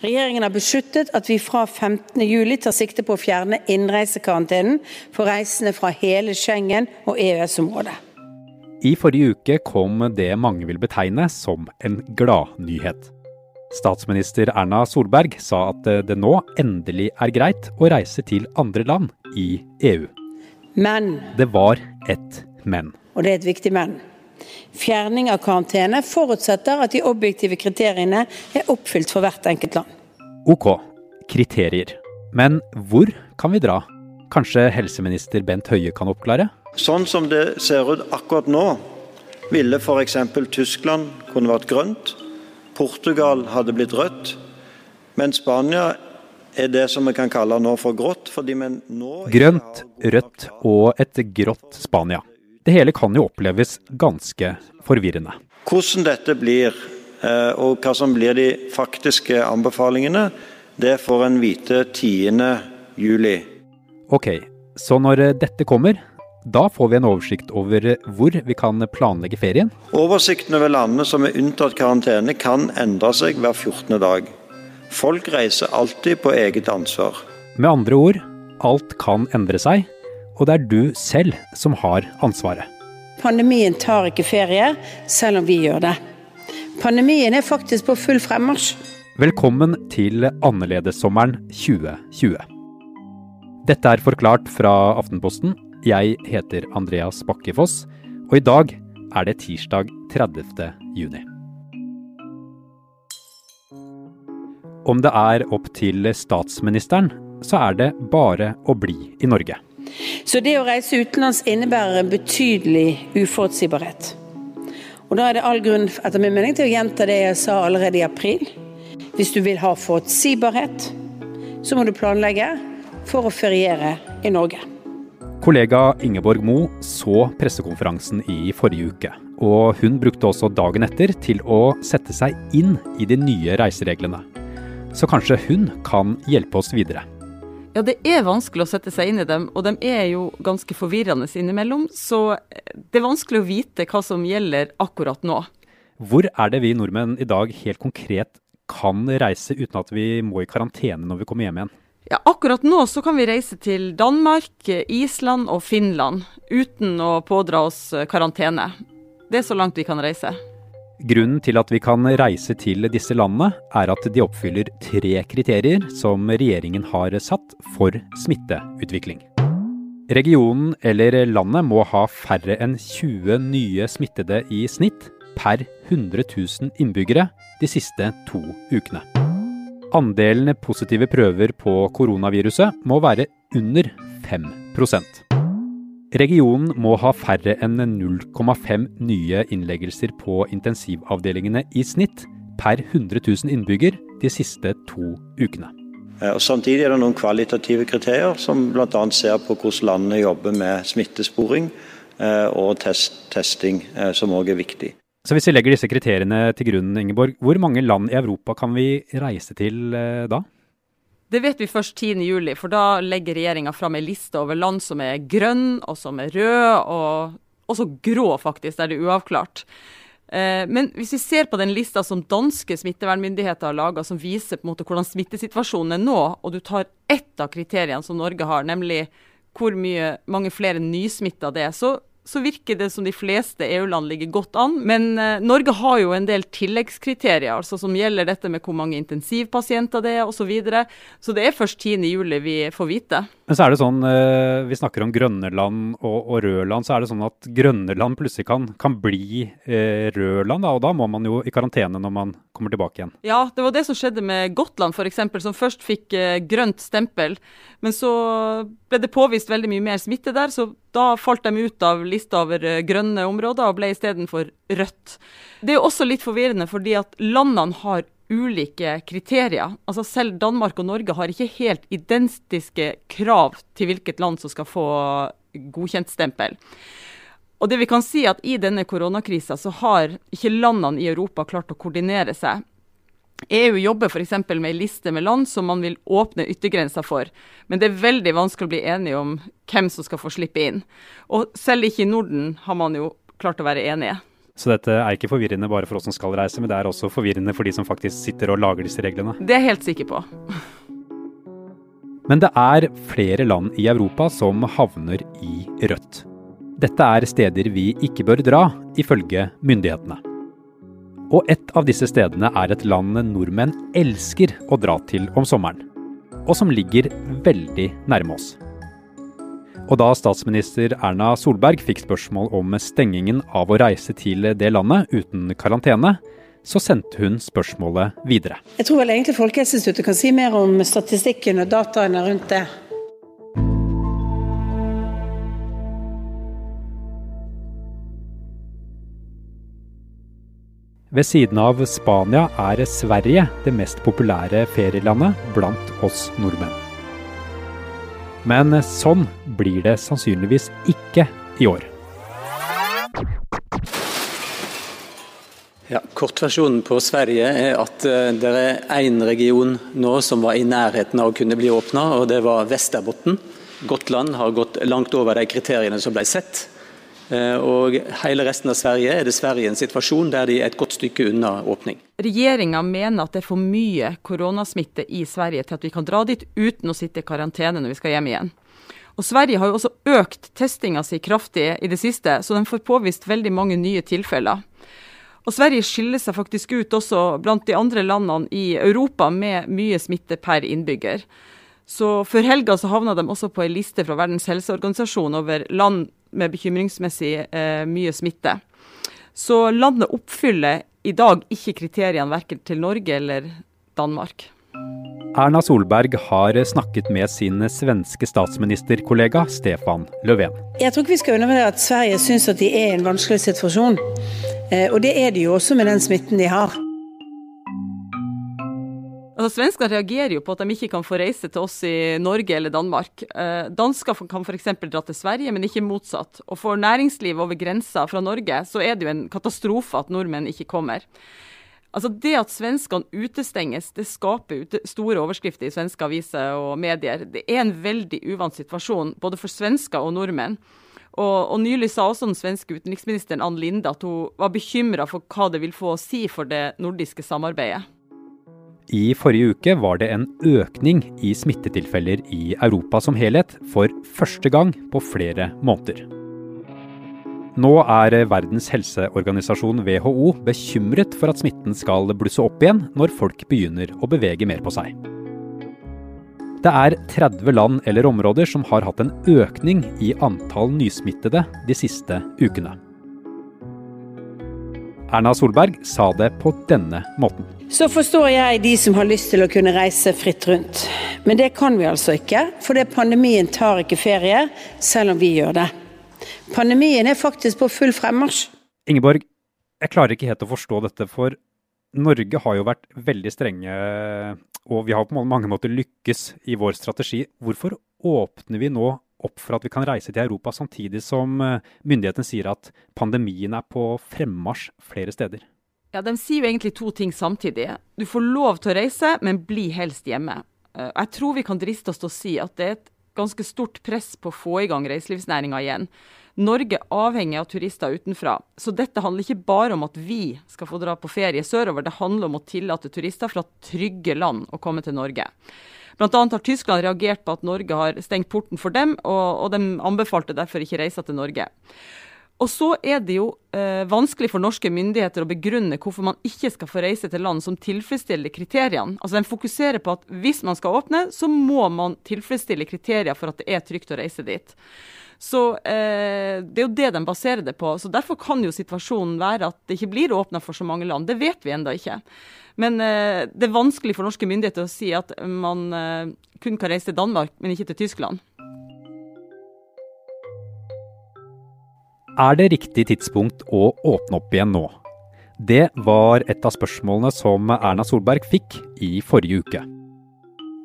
Regjeringen har besluttet at vi fra 15.07 tar sikte på å fjerne innreisekarantenen for reisende fra hele Schengen og EØS-området. I forrige uke kom det mange vil betegne som en gladnyhet. Statsminister Erna Solberg sa at det nå endelig er greit å reise til andre land i EU. Men, Det var et men. og det er et viktig men, fjerning av karantene forutsetter at de objektive kriteriene er oppfylt for hvert enkelt land. Ok, kriterier. Men hvor kan vi dra? Kanskje helseminister Bent Høie kan oppklare? Sånn som det ser ut akkurat nå, ville f.eks. Tyskland kunne vært grønt, Portugal hadde blitt rødt, men Spania er det som vi kan kalle nå for grått. fordi nå Grønt, rødt og et grått Spania. Det hele kan jo oppleves ganske forvirrende. Hvordan dette blir, eh, og hva som blir de faktiske anbefalingene, det får en vite 10. juli. Ok, så når dette kommer, da får vi en oversikt over hvor vi kan planlegge ferien. Oversikten over landene som er unntatt karantene, kan endre seg hver 14. dag. Folk reiser alltid på eget ansvar. Med andre ord, alt kan endre seg, og det er du selv som har ansvaret. Pandemien tar ikke ferie, selv om vi gjør det. Pandemien er faktisk på full fremmarsj. Velkommen til Annerledessommeren 2020. Dette er forklart fra Aftenposten. Jeg heter Andreas Bakkefoss, og i dag er det tirsdag 30. juni. Om det er opp til statsministeren, så er det bare å bli i Norge. Så det å reise utenlands innebærer en betydelig uforutsigbarhet. Og da er det all grunn etter min mening til å gjenta det jeg sa allerede i april. Hvis du vil ha forutsigbarhet, så må du planlegge for å feriere i Norge. Kollega Ingeborg Mo så pressekonferansen i forrige uke, og hun brukte også dagen etter til å sette seg inn i de nye reisereglene. Så kanskje hun kan hjelpe oss videre. Ja, det er vanskelig å sette seg inn i dem, og de er jo ganske forvirrende innimellom. Så det er vanskelig å vite hva som gjelder akkurat nå. Hvor er det vi nordmenn i dag helt konkret kan reise uten at vi må i karantene når vi kommer hjem igjen? Ja, akkurat nå så kan vi reise til Danmark, Island og Finland uten å pådra oss karantene. Det er så langt vi kan reise. Grunnen til at vi kan reise til disse landene, er at de oppfyller tre kriterier som regjeringen har satt for smitteutvikling. Regionen eller landet må ha færre enn 20 nye smittede i snitt per 100 000 innbyggere de siste to ukene. Andelen positive prøver på koronaviruset må være under 5 Regionen må ha færre enn 0,5 nye innleggelser på intensivavdelingene i snitt per 100 000 innbygger de siste to ukene. Eh, Og Samtidig er det noen kvalitative kriterier som bl.a. ser på hvordan landene jobber med smittesporing eh, og test, testing, eh, som òg er viktig. Så hvis vi legger disse kriteriene til grunn, Ingeborg, hvor mange land i Europa kan vi reise til da? Det vet vi først 10.7, for da legger regjeringa fram ei liste over land som er grønn, og som er rød, og også grå, faktisk, der det er uavklart. Eh, Men hvis vi ser på den lista som danske smittevernmyndigheter har laga, som viser på en måte hvordan smittesituasjonen er nå, og du tar ett av kriteriene som Norge har, nemlig hvor mye, mange flere nysmitta det er, så, så virker det som de fleste EU-land ligger godt an. Men eh, Norge har jo en del tilleggskriterier, altså som gjelder dette med hvor mange intensivpasienter det er osv. Så, videre. så det er først 10.7 vi får vite. Men så er det sånn, eh, vi snakker om grønne land og, og røde land, så er det sånn at grønne land plutselig kan, kan bli eh, røde land, da, og da må man jo i karantene når man kommer tilbake igjen. Ja, det var det som skjedde med Gotland f.eks., som først fikk eh, grønt stempel. Men så ble det påvist veldig mye mer smitte der, så da falt de ut av lista over eh, grønne områder og ble istedenfor rødt. Det er jo også litt forvirrende, fordi at landene har ulike kriterier. Altså Selv Danmark og Norge har ikke helt identiske krav til hvilket land som skal få godkjent stempel. Og det vi kan si at I denne koronakrisa så har ikke landene i Europa klart å koordinere seg. EU jobber f.eks. med en liste med land som man vil åpne yttergrenser for. Men det er veldig vanskelig å bli enige om hvem som skal få slippe inn. Og selv ikke i Norden har man jo klart å være enige. Så dette er ikke forvirrende bare for oss som skal reise, men det er også forvirrende for de som faktisk sitter og lager disse reglene. Det er jeg helt sikker på. Men det er flere land i Europa som havner i rødt. Dette er steder vi ikke bør dra, ifølge myndighetene. Og et av disse stedene er et land nordmenn elsker å dra til om sommeren. Og som ligger veldig nærme oss. Og da statsminister Erna Solberg fikk spørsmål om stengingen av å reise til det landet uten karantene, så sendte hun spørsmålet videre. Jeg tror vel egentlig Folkehelseinstituttet kan si mer om statistikken og dataene rundt det. Ved siden av Spania er Sverige det mest populære ferielandet blant oss nordmenn. Men sånn blir det sannsynligvis ikke i år. Ja, Kortversjonen på Sverige er at eh, det er én region nå som var i nærheten av å kunne bli åpna, og det var Vesterbotten. Gotland har gått langt over de kriteriene som ble sett. Eh, og hele resten av Sverige er dessverre i en situasjon der de er et godt stykke unna åpning. Regjeringa mener at det er for mye koronasmitte i Sverige til at vi kan dra dit uten å sitte i karantene når vi skal hjem igjen. Og Sverige har jo også økt testinga si kraftig i det siste, så de får påvist veldig mange nye tilfeller. Og Sverige skiller seg faktisk ut også blant de andre landene i Europa med mye smitte per innbygger. Så Før helga så havna de også på ei liste fra Verdens helseorganisasjon over land med bekymringsmessig eh, mye smitte. Så landet oppfyller i dag ikke kriteriene verken til Norge eller Danmark. Erna Solberg har snakket med sin svenske statsministerkollega Stefan Löfven. Jeg tror ikke vi skal undervurdere at Sverige syns at de er i en vanskelig situasjon. Eh, og det er de jo også med den smitten de har. Altså, Svenskene reagerer jo på at de ikke kan få reise til oss i Norge eller Danmark. Eh, dansker kan f.eks. dra til Sverige, men ikke motsatt. Og for næringslivet over grensa fra Norge, så er det jo en katastrofe at nordmenn ikke kommer. Altså Det at svenskene utestenges, det skaper store overskrifter i svenske aviser og medier. Det er en veldig uvant situasjon, både for svensker og nordmenn. Og, og, Nylig sa også den svenske utenriksministeren Ann Linde at hun var bekymra for hva det vil få å si for det nordiske samarbeidet. I forrige uke var det en økning i smittetilfeller i Europa som helhet for første gang på flere måneder. Nå er Verdens helseorganisasjon WHO bekymret for at smitten skal blusse opp igjen når folk begynner å bevege mer på seg. Det er 30 land eller områder som har hatt en økning i antall nysmittede de siste ukene. Erna Solberg sa det på denne måten. Så forstår jeg de som har lyst til å kunne reise fritt rundt. Men det kan vi altså ikke, for pandemien tar ikke ferie, selv om vi gjør det. Pandemien er faktisk på full fremmarsj. Ingeborg, jeg klarer ikke helt å forstå dette, for Norge har jo vært veldig strenge, og vi har på mange måter lykkes i vår strategi. Hvorfor åpner vi nå opp for at vi kan reise til Europa, samtidig som eh, myndighetene sier at pandemien er på fremmarsj flere steder? Ja, De sier jo egentlig to ting samtidig. Du får lov til å reise, men bli helst hjemme. Eh, jeg tror vi kan driste oss til å si at det er et ganske stort press på å få i gang reiselivsnæringa igjen. Norge er avhengig av turister utenfra. Så dette handler ikke bare om at vi skal få dra på ferie sørover, det handler om å tillate turister fra trygge land å komme til Norge. Annet har Tyskland reagert på at Norge har stengt porten for dem, og, og de anbefalte derfor ikke reise til Norge. Og så er det jo eh, vanskelig for norske myndigheter å begrunne hvorfor man ikke skal få reise til land som tilfredsstiller kriteriene. Altså De fokuserer på at hvis man skal åpne, så må man tilfredsstille kriterier for at det er trygt å reise dit. Så eh, Det er jo det de baserer det på. Så Derfor kan jo situasjonen være at det ikke blir åpna for så mange land. Det vet vi ennå ikke. Men eh, det er vanskelig for norske myndigheter å si at man eh, kun kan reise til Danmark, men ikke til Tyskland. Er det riktig tidspunkt å åpne opp igjen nå? Det var et av spørsmålene som Erna Solberg fikk i forrige uke.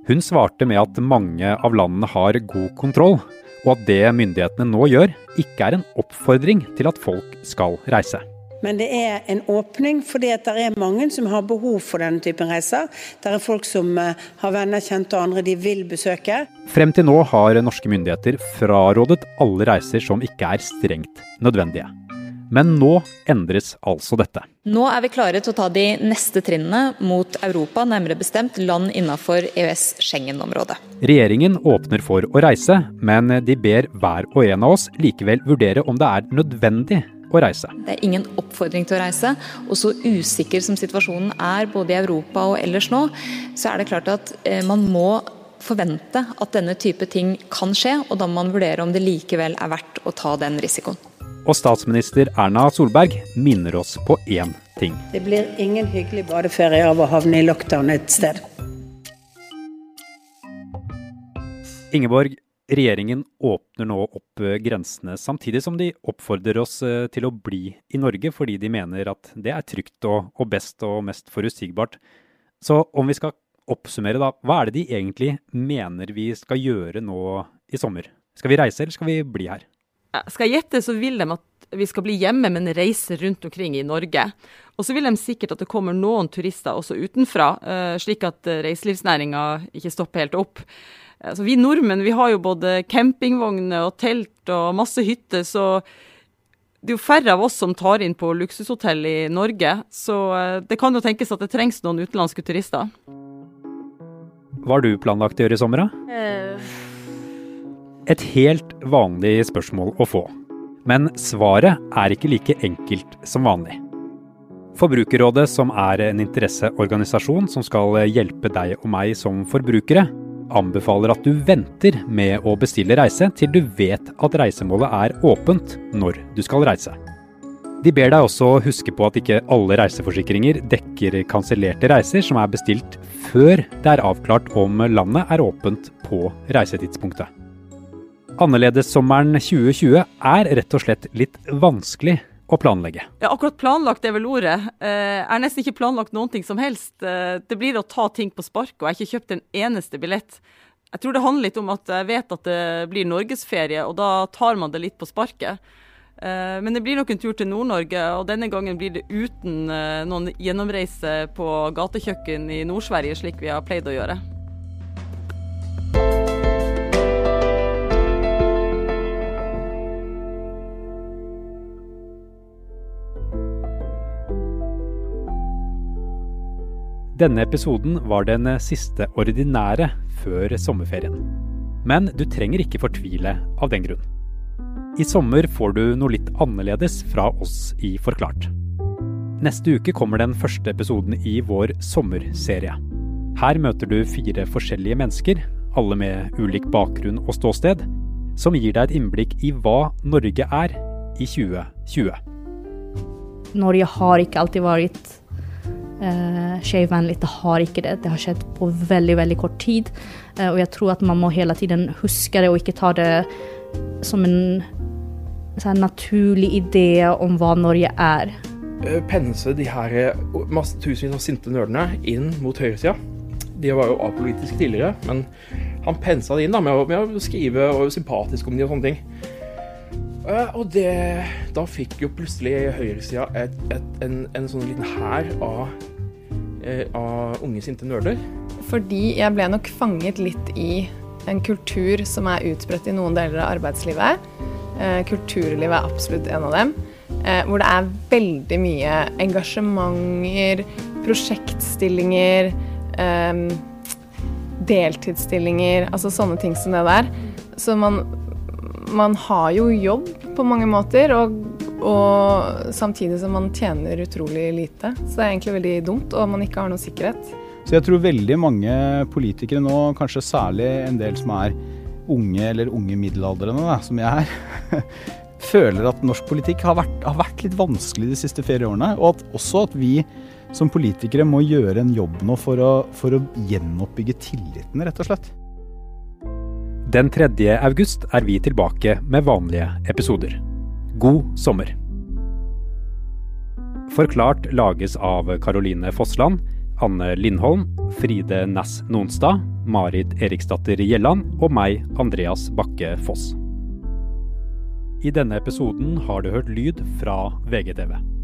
Hun svarte med at mange av landene har god kontroll, og at det myndighetene nå gjør, ikke er en oppfordring til at folk skal reise. Men det er en åpning fordi det er mange som har behov for denne typen reiser. Det er folk som eh, har venner, kjente og andre de vil besøke. Frem til nå har norske myndigheter frarådet alle reiser som ikke er strengt nødvendige. Men nå endres altså dette. Nå er vi klare til å ta de neste trinnene mot Europa, nærmere bestemt land innenfor EØS-Schengen-området. Regjeringen åpner for å reise, men de ber hver og en av oss likevel vurdere om det er nødvendig å reise. Det er ingen oppfordring til å reise. Og så usikker som situasjonen er både i Europa og ellers nå, så er det klart at eh, man må forvente at denne type ting kan skje, og da må man vurdere om det likevel er verdt å ta den risikoen. Og statsminister Erna Solberg minner oss på én ting. Det blir ingen hyggelig badeferie av å havne i lockdown et sted. Ingeborg, regjeringen åpner nå opp eh, grensene, samtidig som de oppfordrer oss eh, til å bli i Norge fordi de mener at det er trygt og, og best og mest forutsigbart. Så om vi skal oppsummere, da, hva er det de egentlig mener vi skal gjøre nå i sommer? Skal vi reise, eller skal vi bli her? Skal jeg gjette, så vil de at vi skal bli hjemme, men reise rundt omkring i Norge. Og så vil de sikkert at det kommer noen turister også utenfra, uh, slik at uh, reiselivsnæringa ikke stopper helt opp. Så vi nordmenn vi har jo både campingvogner og telt og masse hytter, så det er jo færre av oss som tar inn på luksushotell i Norge. Så uh, det kan jo tenkes at det trengs noen utenlandske turister. Hva har du planlagt å gjøre i sommer, da? Et helt vanlig spørsmål å få. Men svaret er ikke like enkelt som vanlig. Forbrukerrådet, som er en interesseorganisasjon som skal hjelpe deg og meg som forbrukere, anbefaler at du venter med å bestille reise til du vet at reisemålet er åpent når du skal reise. De ber deg også huske på at ikke alle reiseforsikringer dekker kansellerte reiser som er bestilt før det er avklart om landet er åpent på reisetidspunktet. Annerledessommeren 2020 er rett og slett litt vanskelig å planlegge. Ja, akkurat planlagt er vel ordet. Eh, jeg har nesten ikke planlagt noen ting som helst. Eh, det blir å ta ting på spark, og jeg har ikke kjøpt en eneste billett. Jeg tror det handler litt om at jeg vet at det blir norgesferie, og da tar man det litt på sparket. Eh, men det blir nok en tur til Nord-Norge, og denne gangen blir det uten noen gjennomreise på gatekjøkken i Nord-Sverige, slik vi har pleid å gjøre. Denne episoden var den siste ordinære før sommerferien. Men du trenger ikke fortvile av den grunn. I sommer får du noe litt annerledes fra oss i Forklart. Neste uke kommer den første episoden i vår sommerserie. Her møter du fire forskjellige mennesker, alle med ulik bakgrunn og ståsted, som gir deg et innblikk i hva Norge er i 2020. Norge har ikke alltid vært eh, skjevvennlig. Det har ikke det. Det har skjedd på veldig veldig kort tid. Eh, og jeg tror at man må hele tiden huske det, og ikke ta det som en sånn, naturlig idé om hva Norge er. Eh, pense de her eh, masse tusenvis av sinte nerdene inn mot høyresida. De var jo apolitiske tidligere, men han pensa det inn da, med, å, med å skrive og sympatisk om de og sånne ting. Og det Da fikk jo plutselig høyresida en, en sånn liten hær av, uh, av unge, sinte nerder. Fordi jeg ble nok fanget litt i en kultur som er utbredt i noen deler av arbeidslivet. Uh, kulturlivet er absolutt en av dem. hvor det er veldig mye engasjementer, prosjektstillinger, deltidsstillinger, altså sånne ting som det der. Så man man har jo jobb på mange måter, og, og, samtidig som man tjener utrolig lite. Så det er egentlig veldig dumt, og man ikke har noe sikkerhet. Så jeg tror veldig mange politikere nå, kanskje særlig en del som er unge eller unge middelaldrende, da, som jeg er, føler at norsk politikk har vært, har vært, litt vanskelig de siste fire årene. Og at også at vi som politikere må gjøre en jobb nå for å, for å gjenoppbygge tilliten, rett og slett. Den 3. august er vi tilbake med vanlige episoder. God sommer! Forklart lages av Caroline Fossland, Anne Lindholm, Fride Næss Nonstad, Marit Eriksdatter Gjelland og meg, Andreas Bakke Foss. I denne episoden har du hørt lyd fra VGTV.